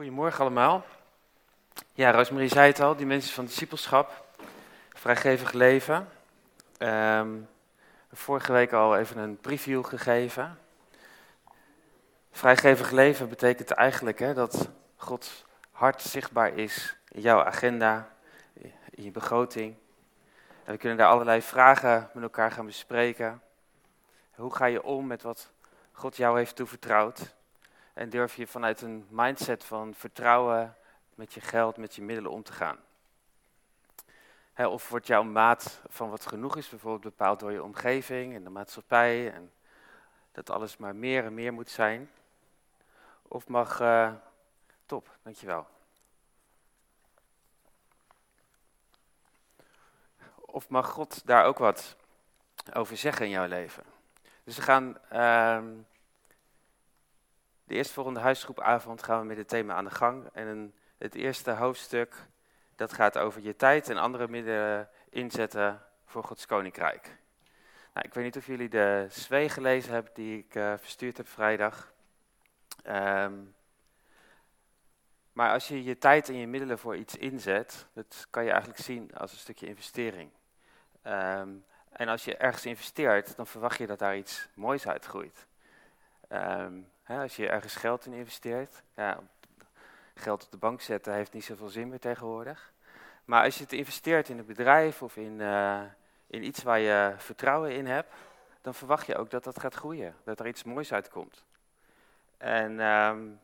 Goedemorgen allemaal. Ja, Roosmarie zei het al, die mensen van discipelschap, vrijgevig leven. Ehm, vorige week al even een preview gegeven. Vrijgevig leven betekent eigenlijk hè, dat Gods hart zichtbaar is in jouw agenda, in je begroting. En we kunnen daar allerlei vragen met elkaar gaan bespreken. Hoe ga je om met wat God jou heeft toevertrouwd? En durf je vanuit een mindset van vertrouwen met je geld, met je middelen om te gaan? of wordt jouw maat van wat genoeg is bijvoorbeeld bepaald door je omgeving en de maatschappij en dat alles maar meer en meer moet zijn? Of mag, uh, top, dankjewel. Of mag God daar ook wat over zeggen in jouw leven? Dus we gaan uh, de eerstvolgende huisgroepavond gaan we met het thema aan de gang. En het eerste hoofdstuk, dat gaat over je tijd en andere middelen inzetten voor Gods Koninkrijk. Nou, ik weet niet of jullie de zwee gelezen hebben die ik uh, verstuurd heb vrijdag. Um, maar als je je tijd en je middelen voor iets inzet, dat kan je eigenlijk zien als een stukje investering. Um, en als je ergens investeert, dan verwacht je dat daar iets moois uitgroeit. Um, als je ergens geld in investeert, ja, geld op de bank zetten heeft niet zoveel zin meer tegenwoordig. Maar als je het investeert in een bedrijf of in, uh, in iets waar je vertrouwen in hebt, dan verwacht je ook dat dat gaat groeien, dat er iets moois uitkomt. En um,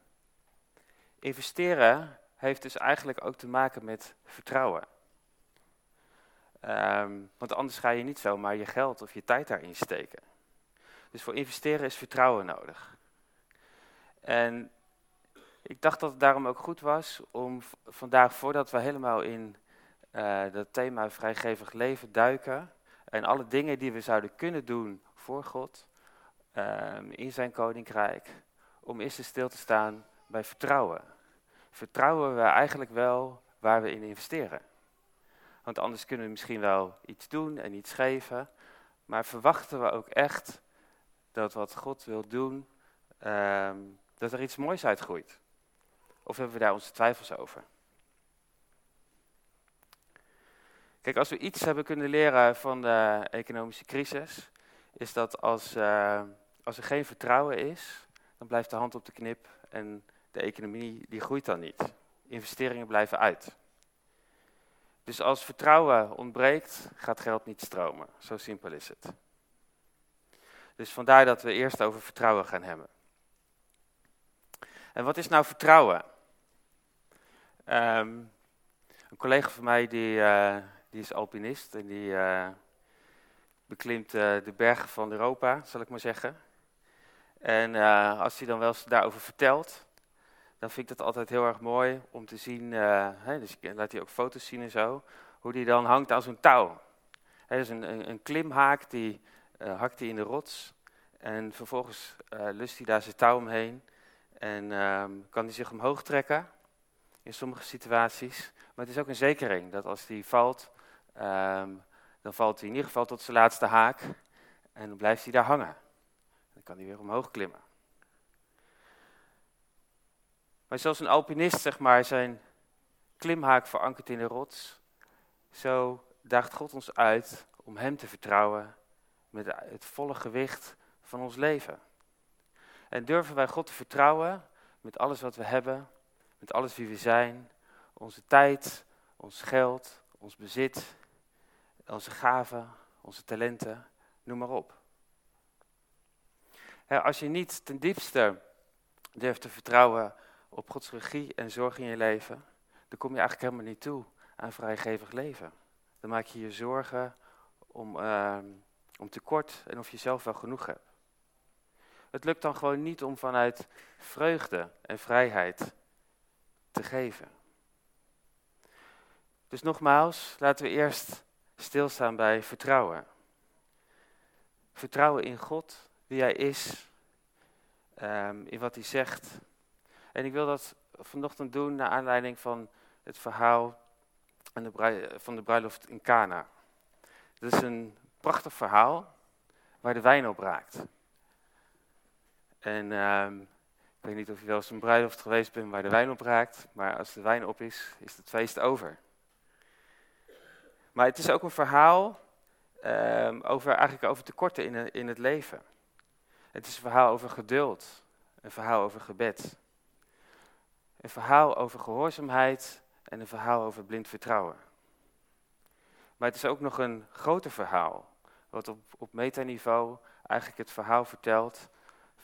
investeren heeft dus eigenlijk ook te maken met vertrouwen. Um, want anders ga je niet zomaar je geld of je tijd daarin steken. Dus voor investeren is vertrouwen nodig. En ik dacht dat het daarom ook goed was om vandaag, voordat we helemaal in uh, dat thema vrijgevig leven duiken, en alle dingen die we zouden kunnen doen voor God, uh, in zijn koninkrijk, om eerst eens stil te staan bij vertrouwen. Vertrouwen we eigenlijk wel waar we in investeren? Want anders kunnen we misschien wel iets doen en iets geven, maar verwachten we ook echt dat wat God wil doen, uh, dat er iets moois uitgroeit? Of hebben we daar onze twijfels over? Kijk, als we iets hebben kunnen leren van de economische crisis, is dat als, uh, als er geen vertrouwen is, dan blijft de hand op de knip en de economie die groeit dan niet. Investeringen blijven uit. Dus als vertrouwen ontbreekt, gaat geld niet stromen. Zo simpel is het. Dus vandaar dat we eerst over vertrouwen gaan hebben. En wat is nou vertrouwen? Um, een collega van mij die, uh, die is alpinist en die uh, beklimt uh, de bergen van Europa, zal ik maar zeggen. En als hij dan wel eens daarover vertelt, dan vind ik dat altijd heel erg mooi om te zien, hè, dus laat hij ook foto's zien en zo, hoe die dan hangt aan zo'n touw. Hè, dus een, een, een, klimhaak, die hakt hij in de rots en vervolgens lust hij daar zijn touw omheen. En um, kan hij zich omhoog trekken in sommige situaties. Maar het is ook een zekering dat als hij valt, um, dan valt hij in ieder geval tot zijn laatste haak. En dan blijft hij daar hangen. Dan kan hij weer omhoog klimmen. Maar zoals een alpinist zeg maar zijn klimhaak verankert in de rots, zo daagt God ons uit om Hem te vertrouwen met het volle gewicht van ons leven. En durven wij God te vertrouwen met alles wat we hebben, met alles wie we zijn, onze tijd, ons geld, ons bezit, onze gaven, onze talenten, noem maar op. als je niet ten diepste durft te vertrouwen op Gods regie en zorg in je leven, dan kom je eigenlijk helemaal niet toe aan vrijgevig leven. Dan maak je je zorgen om, uh, om tekort en of je zelf wel genoeg hebt. Het lukt dan gewoon niet om vanuit vreugde en vrijheid te geven. Dus nogmaals, laten we eerst stilstaan bij vertrouwen. Vertrouwen in God, wie Hij is, um, in wat Hij zegt. En ik wil dat vanochtend doen naar aanleiding van het verhaal van de bruiloft in Cana. Dat is een prachtig verhaal waar de wijn op raakt. En uh, ik weet niet of je wel eens een bruiloft geweest bent waar de wijn op raakt, maar als de wijn op is, is het feest over. Maar het is ook een verhaal um, over, eigenlijk over tekorten in, in het leven. Het is een verhaal over geduld, een verhaal over gebed. Een verhaal over gehoorzaamheid en een verhaal over blind vertrouwen. Maar het is ook nog een groter verhaal, wat op, op metaniveau eigenlijk het verhaal vertelt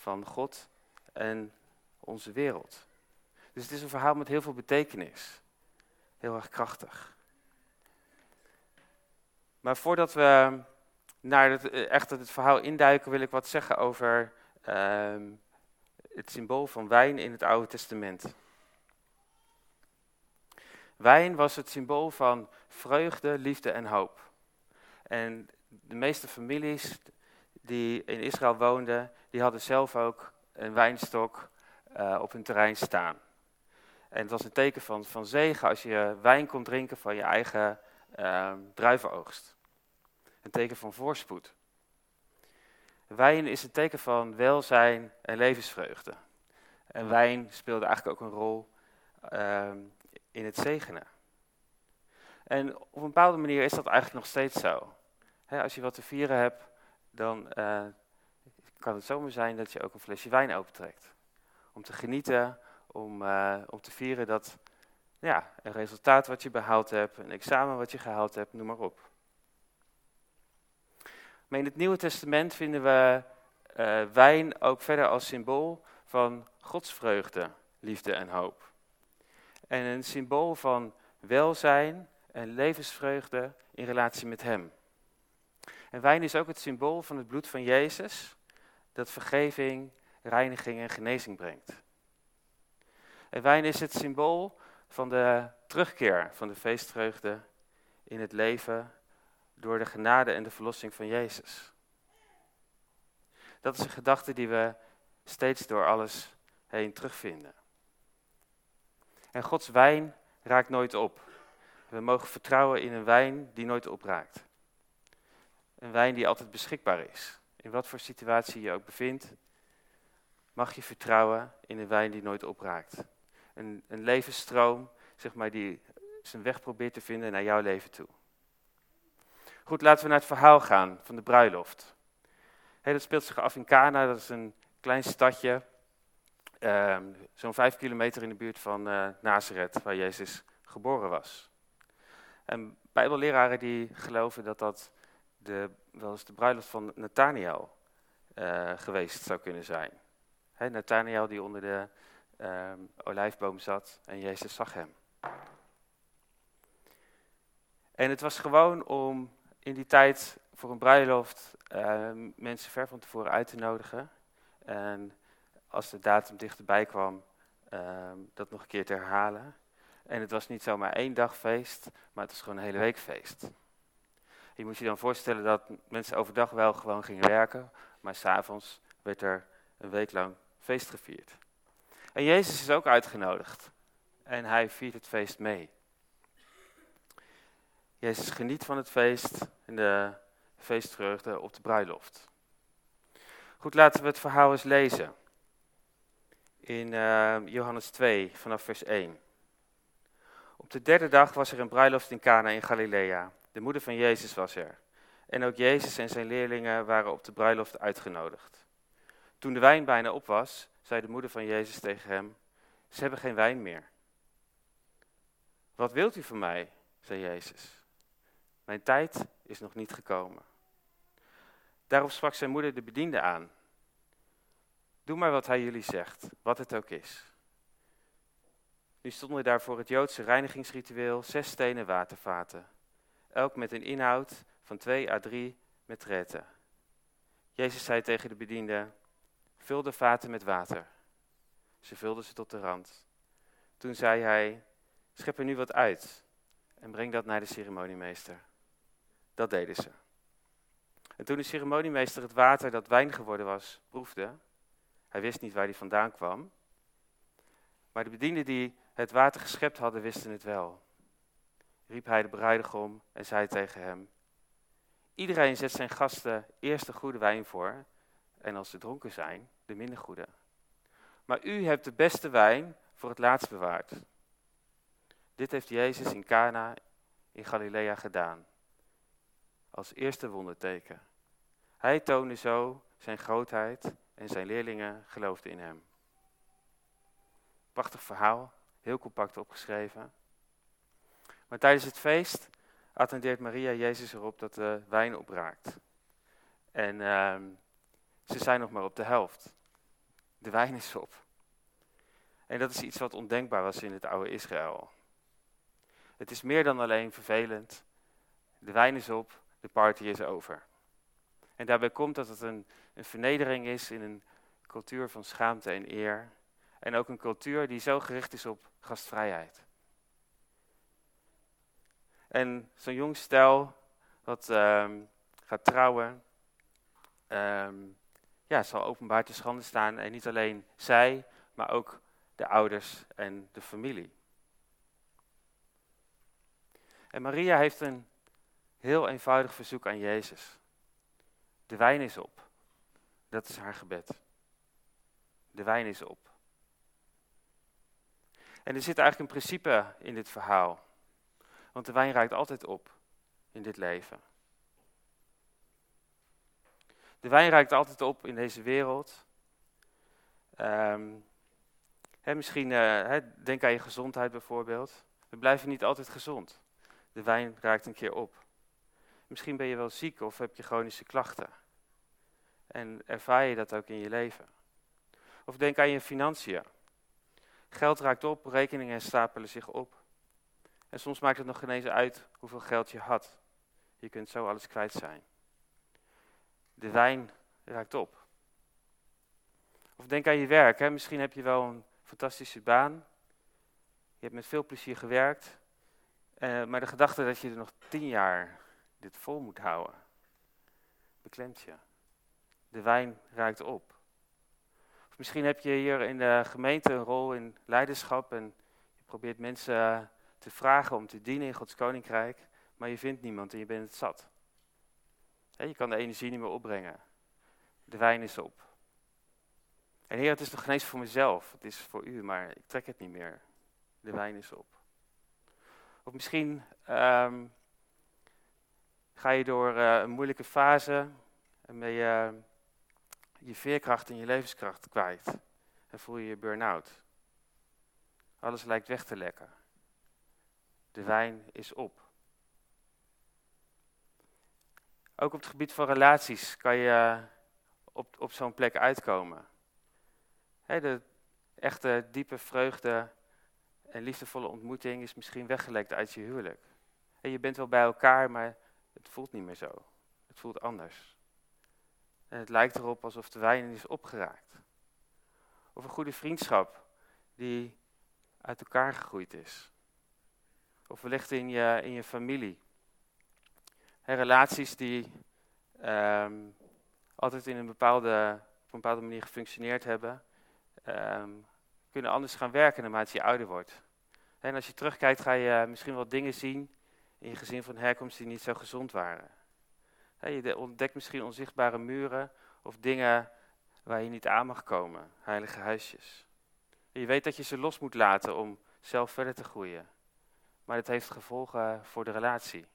van God en onze wereld. Dus het is een verhaal met heel veel betekenis. Heel erg krachtig. Maar voordat we naar het, eh, echt het verhaal induiken, wil ik wat zeggen over ehm, het symbool van wijn in het Oude Testament. Wijn was het symbool van vreugde, liefde en hoop. En de meeste families die in Israël woonden, die hadden zelf ook een wijnstok uh, op hun terrein staan. En het was een teken van, van zegen als je wijn kon drinken van je eigen uh, druivenoogst. Een teken van voorspoed. Wijn is een teken van welzijn en levensvreugde. En wijn speelde eigenlijk ook een rol uh, in het zegenen. En op een bepaalde manier is dat eigenlijk nog steeds zo. als je wat te vieren hebt, dan uh, kan het zomaar zijn dat je ook een flesje wijn opentrekt. Om te genieten, om, uh, om te vieren dat ja, een resultaat wat je behaald hebt, een examen wat je gehaald hebt, noem maar op. Maar in het Nieuwe Testament vinden we uh, wijn ook verder als symbool van godsvreugde, liefde en hoop. En een symbool van welzijn en levensvreugde in relatie met Hem. En wijn is ook het symbool van het bloed van Jezus, dat vergeving, reiniging en genezing brengt. En wijn is het symbool van de terugkeer van de feestvreugde in het leven door de genade en de verlossing van Jezus. Dat is een gedachte die we steeds door alles heen terugvinden. En Gods wijn raakt nooit op. We mogen vertrouwen in een wijn die nooit opraakt. Een wijn die altijd beschikbaar is. In wat voor situatie je ook bevindt, mag je vertrouwen in een wijn die nooit opraakt. Een, een levensstroom, zeg maar, die zijn weg probeert te vinden naar jouw leven toe. Goed, laten we naar het verhaal gaan van de bruiloft. dat speelt zich af in Cana, dat is een klein stadje, ehm, zo'n vijf kilometer in de buurt van uh, Nazareth, waar Jezus geboren was. En bijbelleraren die geloven dat dat de, wel eens de bruiloft van Nathaniel uh, geweest zou kunnen zijn. He, Nathaniel die onder de uh, olijfboom zat en Jezus zag hem. En het was gewoon om in die tijd voor een bruiloft uh, mensen ver van tevoren uit te nodigen. En als de datum dichterbij kwam, ehm, dat nog een keer te herhalen. En het was niet zomaar één dag feest, maar het was gewoon een hele week feest. Je moet je dan voorstellen dat mensen overdag wel gewoon gingen werken, maar s'avonds werd er een week lang feest gevierd. En Jezus is ook uitgenodigd en hij viert het feest mee. Jezus geniet van het feest en de feestvreugde op de bruiloft. Goed, laten we het verhaal eens lezen. In uh, Johannes 2, vanaf vers 1. Op de derde dag was er een bruiloft in Cana in Galilea. De moeder van Jezus was er. En ook Jezus en zijn leerlingen waren op de bruiloft uitgenodigd. Toen de wijn bijna op was, zei de moeder van Jezus tegen hem: Ze hebben geen wijn meer. Wat wilt u van mij? zei Jezus. Mijn tijd is nog niet gekomen. Daarop sprak zijn moeder de bediende aan. Doe maar wat hij jullie zegt, wat het ook is. Nu stonden daar voor het Joodse reinigingsritueel zes stenen watervaten, elk met een inhoud van twee à drie metretten. Jezus zei tegen de bediende, vul de vaten met water. Ze vulden ze tot de rand. Toen zei hij, schep er nu wat uit en breng dat naar de ceremoniemeester. Dat deden ze. En toen de ceremoniemeester het water dat wijn geworden was, proefde, hij wist niet waar die vandaan kwam, maar de bedienden die het water geschept hadden, wisten het wel. Riep hij de bruidegom en zei tegen hem, iedereen zet zijn gasten eerst de goede wijn voor, en als ze dronken zijn, de minder goede. maar u hebt de beste wijn voor het laatst bewaard. Dit heeft Jezus in Cana in Galilea gedaan, als eerste wonderteken. Hij toonde zo zijn grootheid en zijn leerlingen geloofden in hem. Prachtig verhaal, heel compact opgeschreven. Maar tijdens het feest attendeert Maria Jezus erop dat de wijn opraakt. En ehm, ze zijn nog maar op de helft. De wijn is op. En dat is iets wat ondenkbaar was in het oude Israël. Het is meer dan alleen vervelend. De wijn is op, de party is over. En daarbij komt dat het een, een vernedering is in een cultuur van schaamte en eer. En ook een cultuur die zo gericht is op gastvrijheid. En zo'n jong stel wat ehm, gaat trouwen, um, ja, zal openbaar te schande staan. En niet alleen zij, maar ook de ouders en de familie. En Maria heeft een heel eenvoudig verzoek aan Jezus. De wijn is op. Dat is haar gebed. De wijn is op. En er zit eigenlijk een principe in dit verhaal. Want de wijn raakt altijd op in dit leven. De wijn raakt altijd op in deze wereld. Um, misschien, uh, denk aan je gezondheid bijvoorbeeld. We blijven niet altijd gezond. De wijn raakt een keer op. Misschien ben je wel ziek of heb je chronische klachten. En ervaar je dat ook in je leven. Of denk aan je financiën. Geld raakt op, rekeningen stapelen zich op. En soms maakt het nog geen eens uit hoeveel geld je had. Je kunt zo alles kwijt zijn. De wijn raakt op. Of denk aan je werk. Hè. Misschien heb je wel een fantastische baan. Je hebt met veel plezier gewerkt. Uh, maar de gedachte dat je er nog tien jaar dit vol moet houden, beklemt je. De wijn raakt op. Of misschien heb je hier in de gemeente een rol in leiderschap en je probeert mensen te vragen om te dienen in Gods koninkrijk, maar je vindt niemand en je bent het zat. je kan de energie niet meer opbrengen. De wijn is op. En Heer, het is nog geen eens voor mezelf, het is voor u, maar ik trek het niet meer. De wijn is op. Of misschien um, ga je door uh, een moeilijke fase en je je veerkracht en je levenskracht kwijt. En voel je je burn-out. Alles lijkt weg te lekken. De wijn is op. Ook op het gebied van relaties kan je op, op zo'n plek uitkomen. de echte diepe vreugde en liefdevolle ontmoeting is misschien weggelekt uit je huwelijk. Je bent wel bij elkaar, maar het voelt niet meer zo. Het voelt anders. En het lijkt erop alsof de wijn is opgeraakt. Of een goede vriendschap die uit elkaar gegroeid is. Of wellicht in je, in je familie. relaties die ehm, altijd in een bepaalde, op een bepaalde manier gefunctioneerd hebben, ehm, kunnen anders gaan werken naarmate je ouder wordt. En als je terugkijkt ga je misschien wel dingen zien in je gezin van herkomst die niet zo gezond waren. Je ontdekt misschien onzichtbare muren of dingen waar je niet aan mag komen, heilige huisjes. Je weet dat je ze los moet laten om zelf verder te groeien. Maar het heeft gevolgen voor de relatie.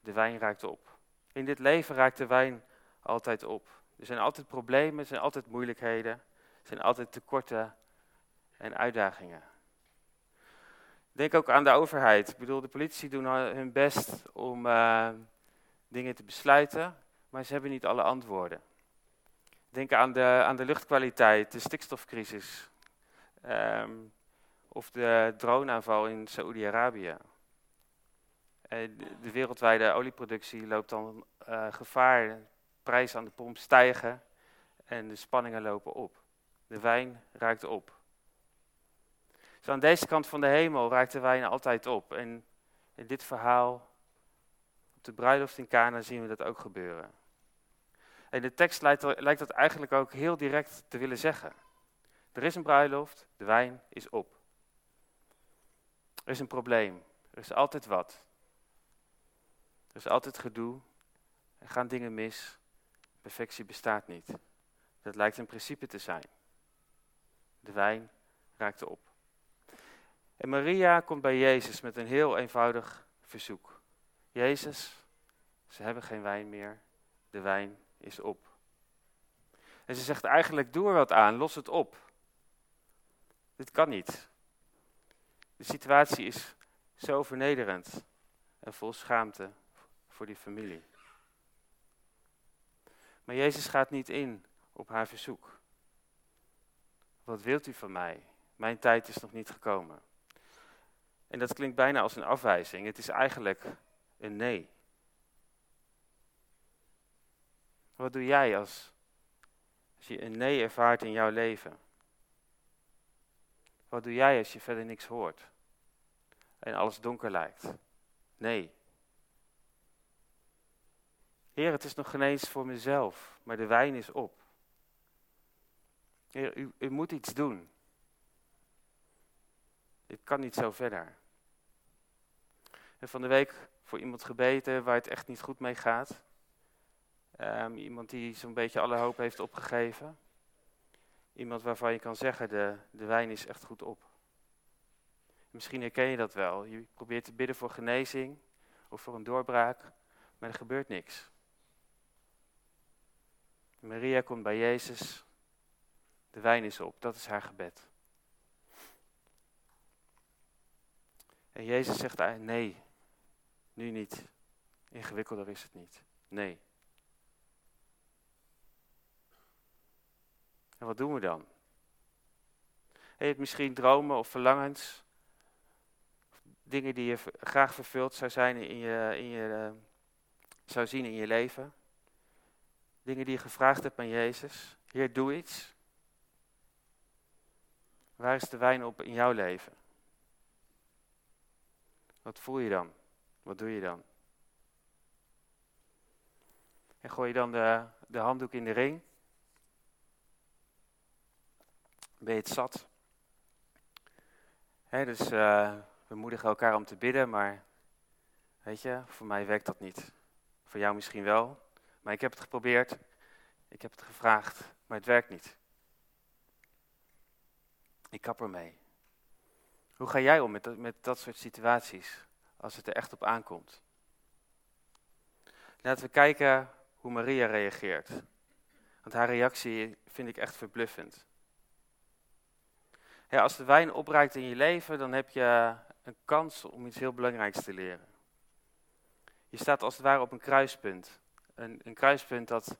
De wijn raakt op. In dit leven raakt de wijn altijd op. Er zijn altijd problemen, er zijn altijd moeilijkheden, er zijn altijd tekorten en uitdagingen. Denk ook aan de overheid. Ik bedoel, de politie doen hun best om uh, dingen te besluiten, maar ze hebben niet alle antwoorden. Denk aan de, aan de luchtkwaliteit, de stikstofcrisis. Um, of de droneaanval in Saoedi-Arabië. De, de wereldwijde olieproductie loopt dan uh, gevaar. Prijzen aan de pomp stijgen en de spanningen lopen op. De wijn raakt op. Dus aan deze kant van de hemel raakt de wijn altijd op. En in dit verhaal, op de bruiloft in Cana, zien we dat ook gebeuren. En de tekst lijkt, lijkt dat eigenlijk ook heel direct te willen zeggen. Er is een bruiloft, de wijn is op. Er is een probleem, er is altijd wat. Er is altijd gedoe, er gaan dingen mis, perfectie bestaat niet. Dat lijkt een principe te zijn. De wijn raakte op. En Maria komt bij Jezus met een heel eenvoudig verzoek. Jezus, ze hebben geen wijn meer, de wijn is op. En ze zegt eigenlijk, doe er wat aan, los het op. Dit kan niet. De situatie is zo vernederend en vol schaamte voor die familie. Maar Jezus gaat niet in op haar verzoek. Wat wilt u van mij? Mijn tijd is nog niet gekomen. En dat klinkt bijna als een afwijzing. Het is eigenlijk een nee. Wat doe jij als, je een nee ervaart in jouw leven? Wat doe jij als je verder niks hoort en alles donker lijkt? Nee. Heer, het is nog geen eens voor mezelf, maar de wijn is op. Heer, u, u moet iets doen. Dit kan niet zo verder. En van de week voor iemand gebeten waar het echt niet goed mee gaat. Um, iemand die zo'n beetje alle hoop heeft opgegeven. Iemand waarvan je kan zeggen, de, de wijn is echt goed op. Misschien herken je dat wel. Je probeert te bidden voor genezing of voor een doorbraak, maar er gebeurt niks. Maria komt bij Jezus, de wijn is op, dat is haar gebed. En Jezus zegt, nee, nu niet. Ingewikkelder is het niet. Nee. En wat doen we dan? Je misschien dromen of verlangens? Dingen die je graag vervuld zou zijn in je, in je, uh, zou zien in je leven? Dingen die je gevraagd hebt aan Jezus. Heer, doe iets. Waar is de wijn op in jouw leven? Wat voel je dan? Wat doe je dan? En gooi je dan de, de handdoek in de ring? Ben je het zat? dus uh, we moedigen elkaar om te bidden, maar weet je, voor mij werkt dat niet. Voor jou misschien wel, maar ik heb het geprobeerd, ik heb het gevraagd, maar het werkt niet. Ik kap ermee. Hoe ga jij om met met dat soort situaties, als het er echt op aankomt? Laten we kijken hoe Maria reageert. Want haar reactie vind ik echt verbluffend. Ja, als de wijn opruikt in je leven, dan heb je een kans om iets heel belangrijks te leren. Je staat als het ware op een kruispunt. Een, een kruispunt dat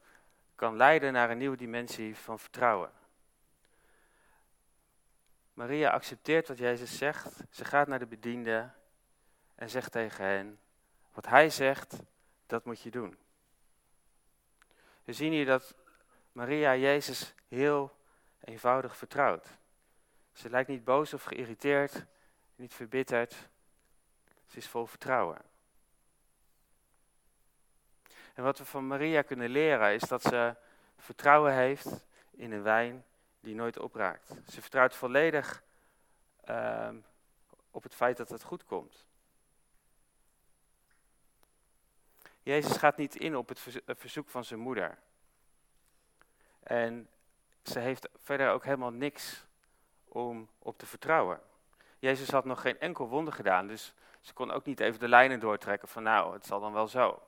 kan leiden naar een nieuwe dimensie van vertrouwen. Maria accepteert wat Jezus zegt. Ze gaat naar de bediende en zegt tegen hen: Wat hij zegt, dat moet je doen. We zien hier dat Maria Jezus heel eenvoudig vertrouwt. Ze lijkt niet boos of geïrriteerd, niet verbitterd. Ze is vol vertrouwen. En wat we van Maria kunnen leren is dat ze vertrouwen heeft in een wijn die nooit opraakt. Ze vertrouwt volledig uh, op het feit dat het goed komt. Jezus gaat niet in op het verzoek van zijn moeder. En ze heeft verder ook helemaal niks om op te vertrouwen. Jezus had nog geen enkel wonder gedaan, dus ze kon ook niet even de lijnen doortrekken van nou, het zal dan wel zo.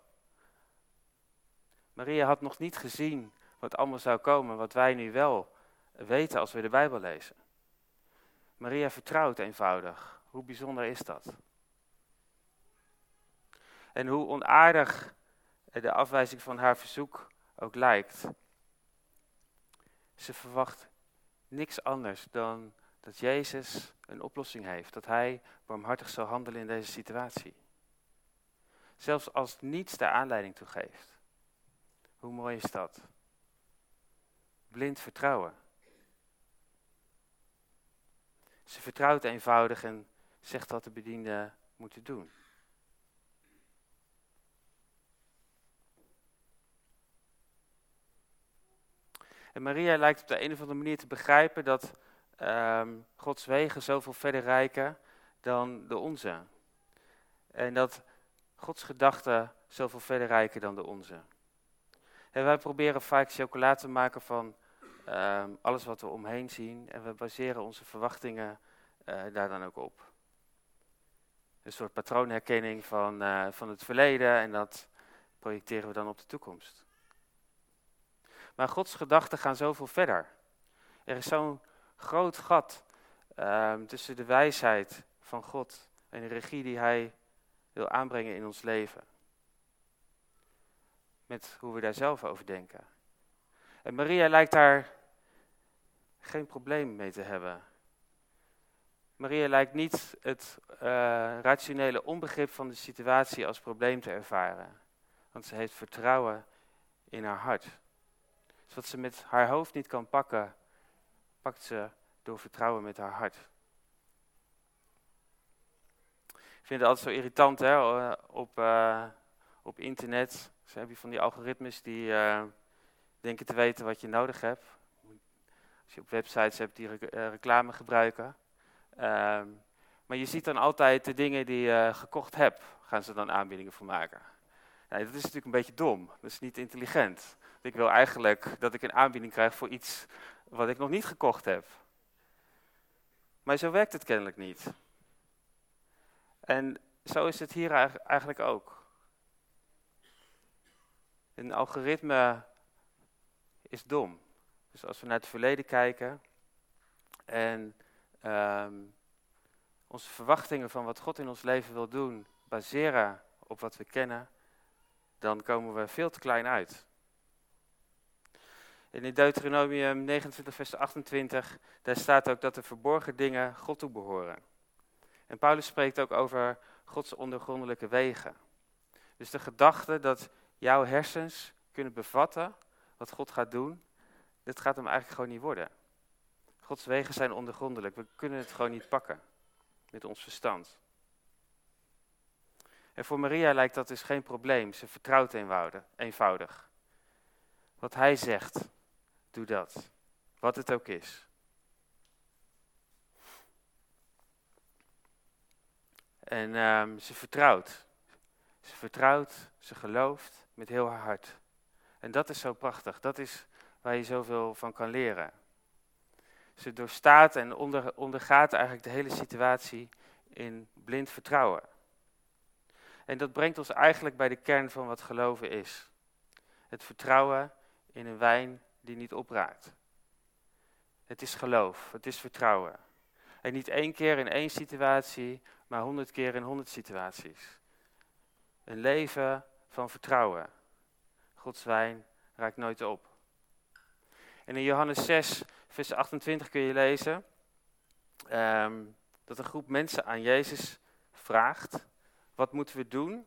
Maria had nog niet gezien wat allemaal zou komen, wat wij nu wel weten als we de Bijbel lezen. Maria vertrouwt eenvoudig. Hoe bijzonder is dat? En hoe onaardig de afwijzing van haar verzoek ook lijkt. Ze verwacht niks anders dan dat Jezus een oplossing heeft. Dat hij barmhartig zal handelen in deze situatie. Zelfs als niets daar aanleiding toe geeft. Hoe mooi is dat? Blind vertrouwen. Ze vertrouwt eenvoudig en zegt wat de bedienden moeten doen. En Maria lijkt op de een of andere manier te begrijpen dat um, Gods wegen zoveel verder rijken dan de onze. En dat Gods gedachten zoveel verder rijken dan de onze. En wij proberen vaak chocola te maken van ehm, alles wat we omheen zien en we baseren onze verwachtingen eh, daar dan ook op. Een soort patroonherkenning van, eh, van het verleden en dat projecteren we dan op de toekomst. Maar Gods gedachten gaan zoveel verder. Er is zo'n groot gat ehm, tussen de wijsheid van God en de regie die Hij wil aanbrengen in ons leven. Met hoe we daar zelf over denken. En Maria lijkt daar geen probleem mee te hebben. Maria lijkt niet het uh, rationele onbegrip van de situatie als probleem te ervaren. Want ze heeft vertrouwen in haar hart. Dus wat ze met haar hoofd niet kan pakken, pakt ze door vertrouwen met haar hart. Ik vind het altijd zo irritant hè, eh, op, uh, op internet. Ze heb je van die algoritmes die uh, denken te weten wat je nodig hebt. Als je op websites hebt die reclame gebruiken. Ehm, maar je ziet dan altijd de dingen die je gekocht hebt, gaan ze dan aanbiedingen voor maken. dat is natuurlijk een beetje dom, dat is niet intelligent. Ik wil eigenlijk dat ik een aanbieding krijg voor iets wat ik nog niet gekocht heb. Maar zo werkt het kennelijk niet. En zo is het hier eigenlijk ook. Een algoritme is dom. Dus als we naar het verleden kijken en um, onze verwachtingen van wat God in ons leven wil doen baseren op wat we kennen, dan komen we veel te klein uit. In Deuteronomium 29, vers 28, daar staat ook dat de verborgen dingen God toebehoren. En Paulus spreekt ook over Gods ondergrondelijke wegen. Dus de gedachte dat jouw hersens kunnen bevatten wat God gaat doen, dit gaat hem eigenlijk gewoon niet worden. Gods wegen zijn ondergrondelijk. We kunnen het gewoon niet pakken met ons verstand. En voor Maria lijkt dat dus geen probleem. Ze vertrouwt eenvoudig. Wat hij zegt, doe dat. Wat het ook is. En um, ze vertrouwt. Ze vertrouwt, ze gelooft met heel haar hart. En dat is zo prachtig. Dat is waar je zoveel van kan leren. Ze doorstaat en onder, ondergaat eigenlijk de hele situatie in blind vertrouwen. En dat brengt ons eigenlijk bij de kern van wat geloven is. Het vertrouwen in een wijn die niet opraakt. Het is geloof, het is vertrouwen. En niet één keer in één situatie, maar honderd keer in honderd situaties. Een leven van vertrouwen. Gods wijn raakt nooit op. En in Johannes 6, vers 28 kun je lezen ehm, dat een groep mensen aan Jezus vraagt: wat moeten we doen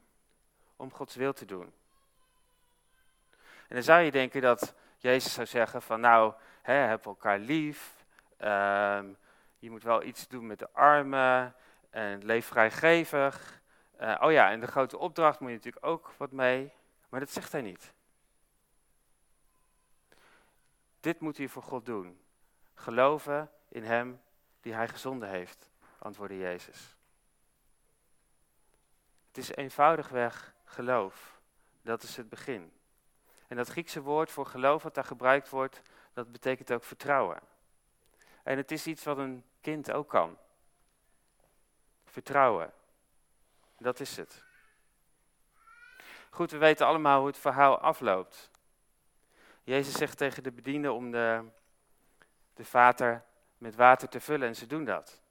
om Gods wil te doen? En dan zou je denken dat Jezus zou zeggen van nou, hè, heb elkaar lief, ehm, je moet wel iets doen met de armen en leef vrijgevig. Uh, oh ja, en de grote opdracht moet je natuurlijk ook wat mee, maar dat zegt hij niet. Dit moet u voor God doen. Geloven in Hem die Hij gezonden heeft, antwoordde Jezus. Het is eenvoudigweg geloof. Dat is het begin. En dat Griekse woord voor geloof wat daar gebruikt wordt, dat betekent ook vertrouwen. En het is iets wat een kind ook kan. Vertrouwen. Dat is het. Goed, we weten allemaal hoe het verhaal afloopt. Jezus zegt tegen de bedienden om de, de vater met water te vullen en ze doen dat.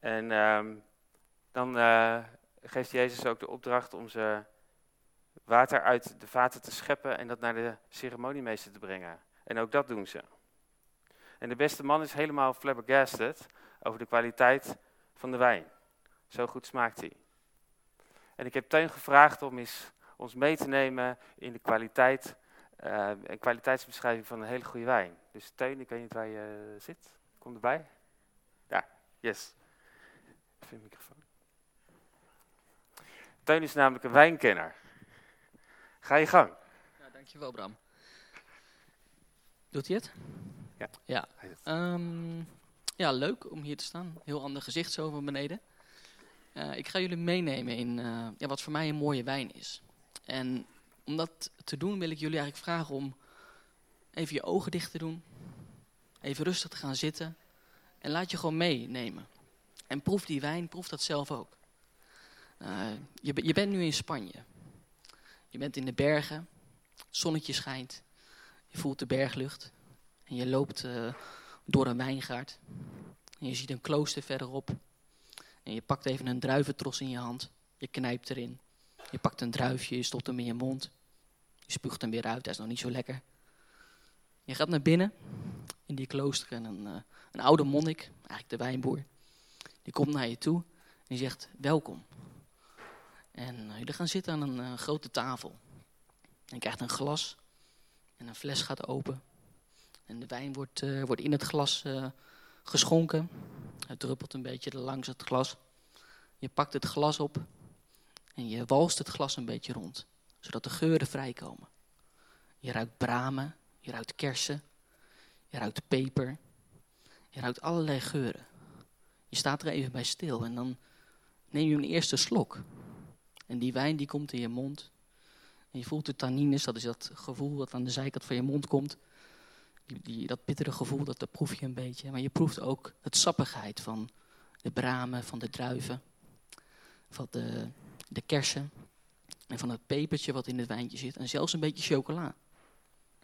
En ehm, dan uh, geeft Jezus ook de opdracht om ze water uit de vaten te scheppen en dat naar de ceremoniemeester te brengen. En ook dat doen ze. En de beste man is helemaal flabbergasted over de kwaliteit van de wijn. Zo goed smaakt hij. En ik heb Teun gevraagd om eens ons mee te nemen in de kwaliteit uh, een kwaliteitsbeschrijving van een hele goede wijn. Dus Teun, ik weet niet waar je uh, zit. Kom erbij. Ja, yes. Even microfoon. Teun is namelijk een wijnkenner. Ga je gang. Ja, dankjewel Bram. Doet hij het? Ja. Ja. Um, ja, leuk om hier te staan. Heel ander gezicht zo van beneden. Uh, ik ga jullie meenemen in ja, wat voor mij een mooie wijn is. En om dat te doen wil ik jullie eigenlijk vragen om even je ogen dicht te doen. Even rustig te gaan zitten. En laat je gewoon meenemen. En proef die wijn, proef dat zelf ook. Uh, je, je bent nu in Spanje. Je bent in de bergen. Zonnetje schijnt. Je voelt de berglucht. En je loopt uh, door een wijngaard. En je ziet een klooster verderop. En je pakt even een druiventros in je hand. Je knijpt erin. Je pakt een druifje, je stopt hem in je mond. Je spuugt hem weer uit, hij is nog niet zo lekker. Je gaat naar binnen, in die klooster. En een, uh, een oude monnik, eigenlijk de wijnboer, die komt naar je toe. En die zegt, welkom. En uh, jullie gaan zitten aan een uh, grote tafel. En je krijgt een glas. En een fles gaat open. En de wijn wordt, wordt in het glas geschonken. Het druppelt een beetje langs het glas. Je pakt het glas op en je walst het glas een beetje rond, zodat de geuren vrijkomen. Je ruikt bramen, je ruikt kersen, je ruikt peper, je ruikt allerlei geuren. Je staat er even bij stil en dan neem je een eerste slok. En die wijn die komt in je mond. En je voelt de tannines, dat is dat gevoel dat aan de zijkant van je mond komt. Die, dat bittere gevoel, dat, dat proef je een beetje. Maar je proeft ook het sappigheid van de bramen, van de druiven, van de, de kersen en van het pepertje wat in het wijntje zit. En zelfs een beetje chocola.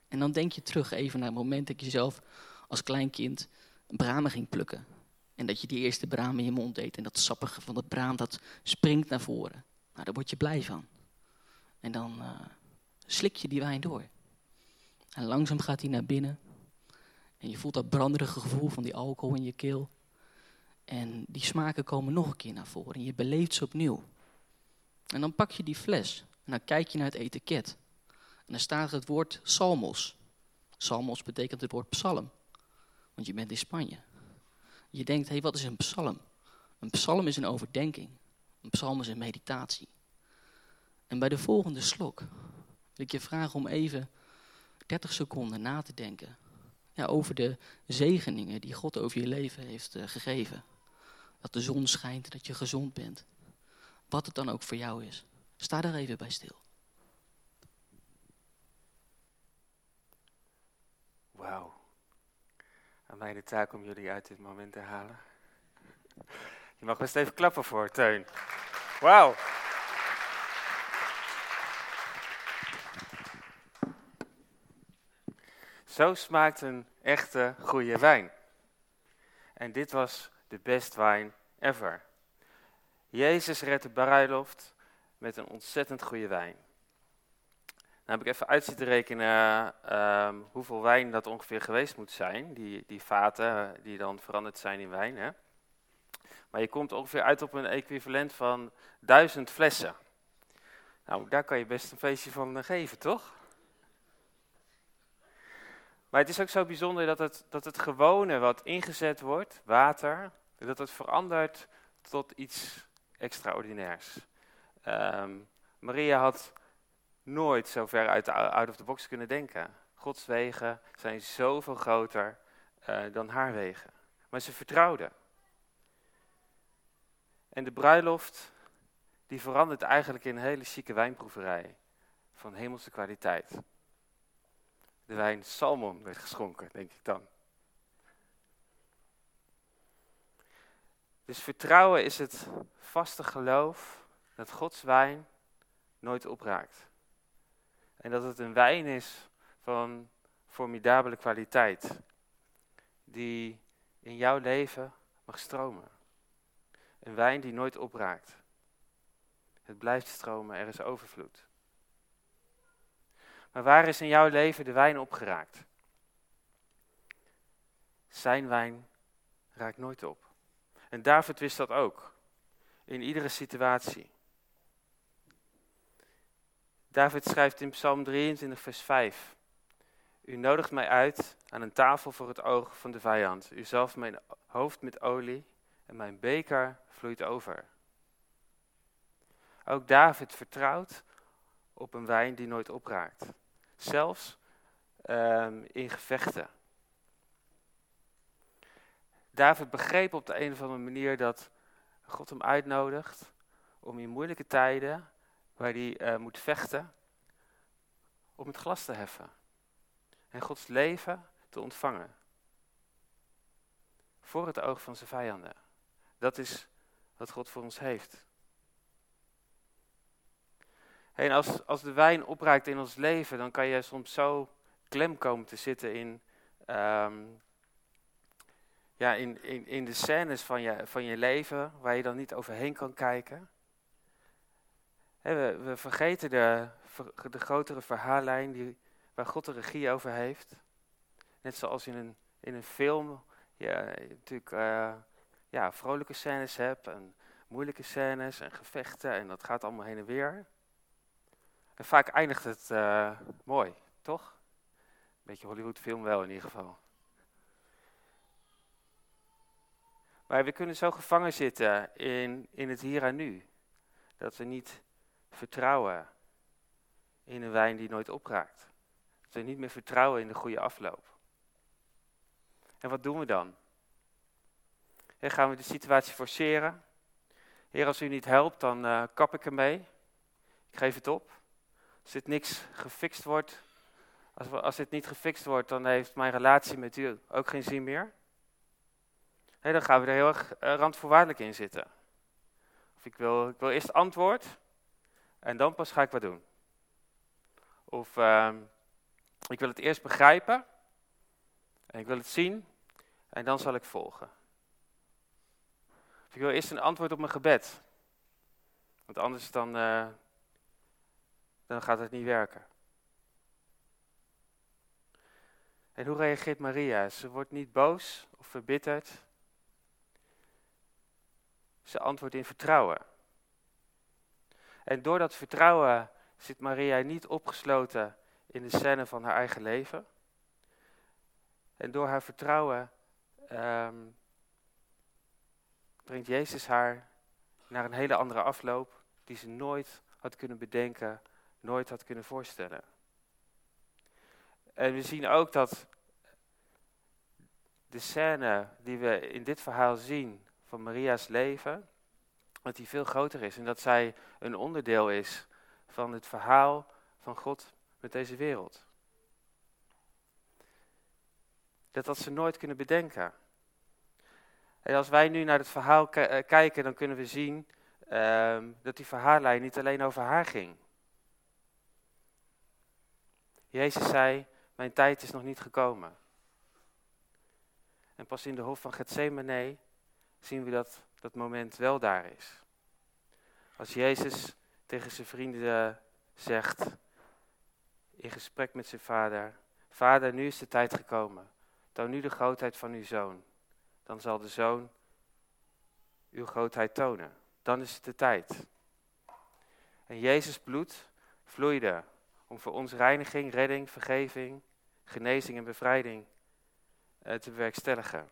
En dan denk je terug even naar het moment dat je zelf als klein kind bramen ging plukken. En dat je die eerste braam in je mond deed. En dat sappige van dat braam, dat springt naar voren. Nou, daar word je blij van. En dan uh, slik je die wijn door. En langzaam gaat hij naar binnen. En je voelt dat branderige gevoel van die alcohol in je keel. En die smaken komen nog een keer naar voren. En je beleeft ze opnieuw. En dan pak je die fles. En dan kijk je naar het etiket. En dan staat het woord salmos. Salmos betekent het woord psalm. Want je bent in Spanje. Je denkt, hé, hey, wat is een psalm? Een psalm is een overdenking. Een psalm is meditatie. En bij de volgende slok wil ik je vragen om even 30 seconden na te denken ja, over de zegeningen die God over je leven heeft uh, gegeven. Dat de zon schijnt, dat je gezond bent. Wat het dan ook voor jou is. Sta daar even bij stil. Wauw. Aan mij de taak om jullie uit dit moment te halen. Je mag best even klappen voor Teun. Wauw. Zo smaakt een echte goede wijn. En dit was de best wine ever. Jezus redt de met een ontzettend goede wijn. Nou heb ik even uit zitten rekenen uh, hoeveel wijn dat ongeveer geweest moet zijn. Die, die vaten eh, die dan veranderd zijn in wijn. Hè? Maar je komt ongeveer uit op een equivalent van duizend flessen. Nou, daar kan je best een feestje van eh, geven, toch? Maar het is ook zo bijzonder dat het, dat het gewone wat ingezet wordt, water, dat het verandert tot iets extraordinairs. Um, Maria had nooit zo ver uit de out of the box kunnen denken. Gods wegen zijn zoveel groter uh, dan haar wegen. Maar ze vertrouwde. En de bruiloft, die verandert eigenlijk in een hele chique wijnproeverij van hemelse kwaliteit de wijn Salmon werd geschonken, denk ik dan. Dus vertrouwen is het vaste geloof dat Gods wijn nooit opraakt. En dat het een wijn is van formidabele kwaliteit, die in jouw leven mag stromen. Een wijn die nooit opraakt. Het blijft stromen, er is overvloed. Maar waar is in jouw leven de wijn opgeraakt? Zijn wijn raakt nooit op. En David wist dat ook. In iedere situatie. David schrijft in Psalm 23, vers 5. U nodigt mij uit aan een tafel voor het oog van de vijand. U zalft mijn hoofd met olie mijn beker vloeit over. Ook David vertrouwt op een wijn die nooit opraakt. Zelfs um, in gevechten. David begreep op de een of andere manier dat God hem uitnodigt om in moeilijke tijden, waar hij uh, moet vechten, om het glas te heffen. en Gods leven te ontvangen. Voor het oog van zijn vijanden. Dat is wat God voor ons heeft. En als, als de wijn opraakt in ons leven, dan kan je soms zo klem komen te zitten in, ehm, ja, in, in, in de scènes van je, van je leven, waar je dan niet overheen kan kijken. we, we vergeten de, de grotere verhaallijn die, waar God de regie over heeft. Net zoals in een, in een film je natuurlijk uh, ja, vrolijke scènes hebt en moeilijke scènes en gevechten en dat gaat allemaal heen en weer. En vaak eindigt het uh, mooi, toch? Beetje Hollywood film wel in ieder geval. Maar we kunnen zo gevangen zitten in, in het hier en nu. Dat we niet vertrouwen in een wijn die nooit opraakt. Dat we niet meer vertrouwen in de goede afloop. En wat doen we dan? En gaan we de situatie forceren? Heer, als u niet helpt, dan uh, kap ik ermee. Ik geef het op. Als dit niks gefixt wordt, als, als dit niet gefixt wordt, dan heeft mijn relatie met u ook geen zin meer. Nee, dan gaan we er heel erg uh, randvoorwaardelijk in zitten. Of ik wil, ik wil eerst antwoord en dan pas ga ik wat doen. Of uh, ik wil het eerst begrijpen en ik wil het zien en dan zal ik volgen. Ik wil eerst een antwoord op mijn gebed. Want anders dan, uh, dan gaat het niet werken. En hoe reageert Maria? Ze wordt niet boos of verbitterd. Ze antwoordt in vertrouwen. En door dat vertrouwen zit Maria niet opgesloten in de scène van haar eigen leven. En door haar vertrouwen um, brengt Jezus haar naar een hele andere afloop die ze nooit had kunnen bedenken, nooit had kunnen voorstellen. En we zien ook dat de scène die we in dit verhaal zien van Maria's leven, dat die veel groter is en dat zij een onderdeel is van het verhaal van God met deze wereld. Dat had ze nooit kunnen bedenken. En als wij nu naar het verhaal eh, kijken, dan kunnen we zien uh, dat die verhaallijn niet alleen over haar ging. Jezus zei, mijn tijd is nog niet gekomen. En pas in de hof van Gethsemane zien we dat dat moment wel daar is. Als Jezus tegen zijn vrienden zegt, in gesprek met zijn vader, Vader, nu is de tijd gekomen. Toon nu de grootheid van uw zoon. Dan zal de zoon uw grootheid tonen. Dan is het de tijd. En Jezus bloed vloeide om voor ons reiniging, redding, vergeving, genezing en bevrijding eh, te bewerkstelligen.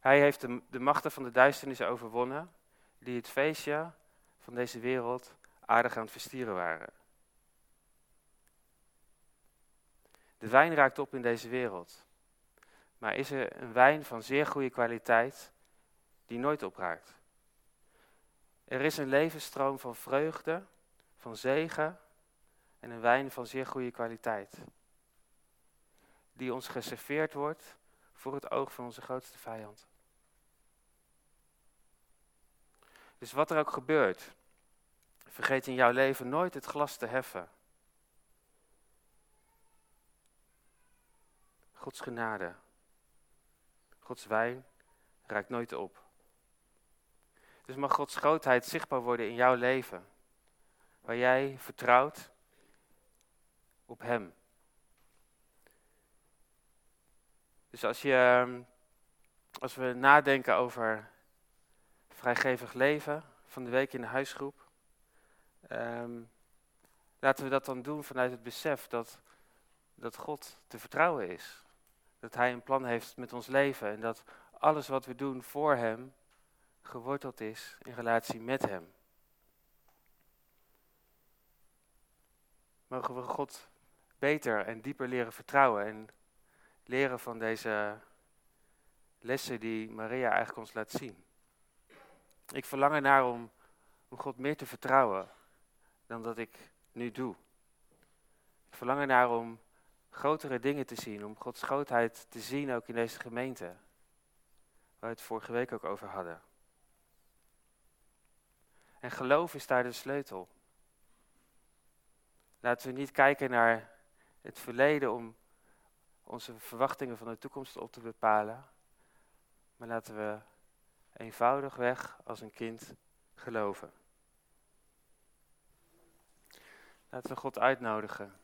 Hij heeft de, de machten van de duisternis overwonnen, die het feestje van deze wereld aardig aan het verstieren waren. De wijn raakt op in deze wereld. Maar is er een wijn van zeer goede kwaliteit die nooit opraakt? Er is een levensstroom van vreugde, van zegen en een wijn van zeer goede kwaliteit. Die ons geserveerd wordt voor het oog van onze grootste vijand. Dus wat er ook gebeurt, vergeet in jouw leven nooit het glas te heffen. Gods genade, Gods wijn raakt nooit op. Dus mag Gods grootheid zichtbaar worden in jouw leven, waar jij vertrouwt op Hem. Dus als, je, ehm, als we nadenken over vrijgevig leven van de week in de huisgroep, um, laten we dat dan doen vanuit het besef dat, dat God te vertrouwen is. Dat Hij een plan heeft met ons leven en dat alles wat we doen voor Hem geworteld is in relatie met Hem. Mogen we God beter en dieper leren vertrouwen en leren van deze lessen die Maria eigenlijk ons laat zien. Ik verlang ernaar om, om God meer te vertrouwen dan dat ik nu doe. Ik verlang ernaar om grotere dingen te zien, om Gods grootheid te zien ook in deze gemeente. Waar we het vorige week ook over hadden. En geloof is daar de sleutel. Laten we niet kijken naar het verleden om onze verwachtingen van de toekomst op te bepalen. Maar laten we eenvoudigweg als een kind geloven. Laten we God uitnodigen.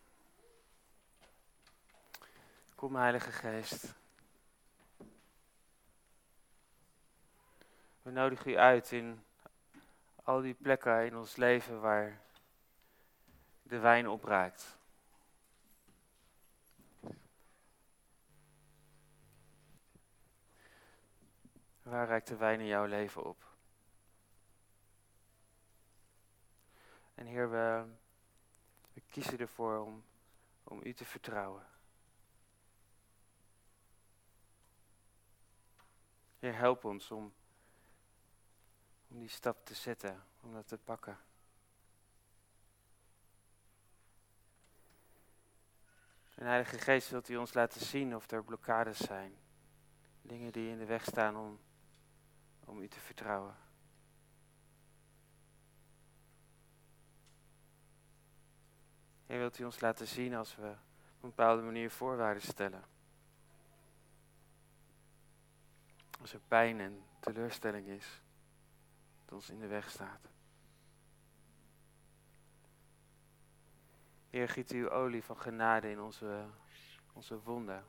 Kom, Heilige Geest. We nodigen u uit in al die plekken in ons leven waar de wijn opraakt. Waar raakt de wijn in jouw leven op? En Heer, we, we kiezen ervoor om, om U te vertrouwen. Heer, help ons om, om die stap te zetten, om dat te pakken. En Heilige Geest, wilt u ons laten zien of er blokkades zijn? Dingen die in de weg staan om, om u te vertrouwen. Heer, wilt u ons laten zien als we op een bepaalde manier voorwaarden stellen? Als er pijn en teleurstelling is, dat ons in de weg staat. Heer, giet uw olie van genade in onze, onze wonden.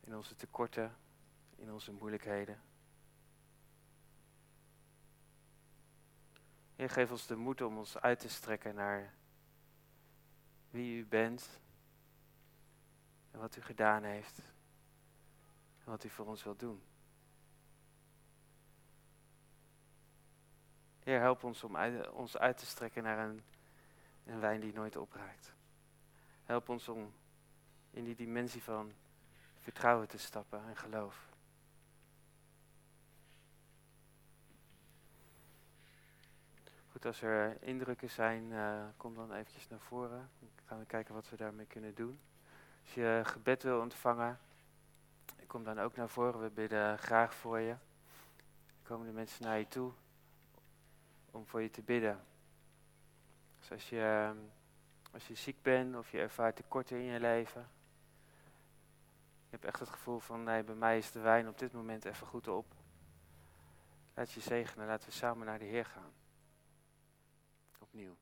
In onze tekorten, in onze moeilijkheden. Heer, geef ons de moed om ons uit te strekken naar wie u bent en wat u gedaan heeft wat u voor ons wilt doen. Heer, help ons om ons uit te strekken naar een een wijn die nooit opraakt. Help ons om in die dimensie van vertrouwen te stappen en geloof. Goed, als er indrukken zijn, uh, kom dan eventjes naar voren. Dan gaan we kijken wat we daarmee kunnen doen. Als je gebed wil ontvangen, kom dan ook naar voren. We bidden graag voor je. Er komen de mensen naar je toe om voor je te bidden. Dus als je, ehm, als je ziek bent of je ervaart tekorten in je leven. Je hebt echt het gevoel van, nee, bij mij is de wijn op dit moment even goed op. Laat je zegenen, laten we samen naar de Heer gaan. Opnieuw.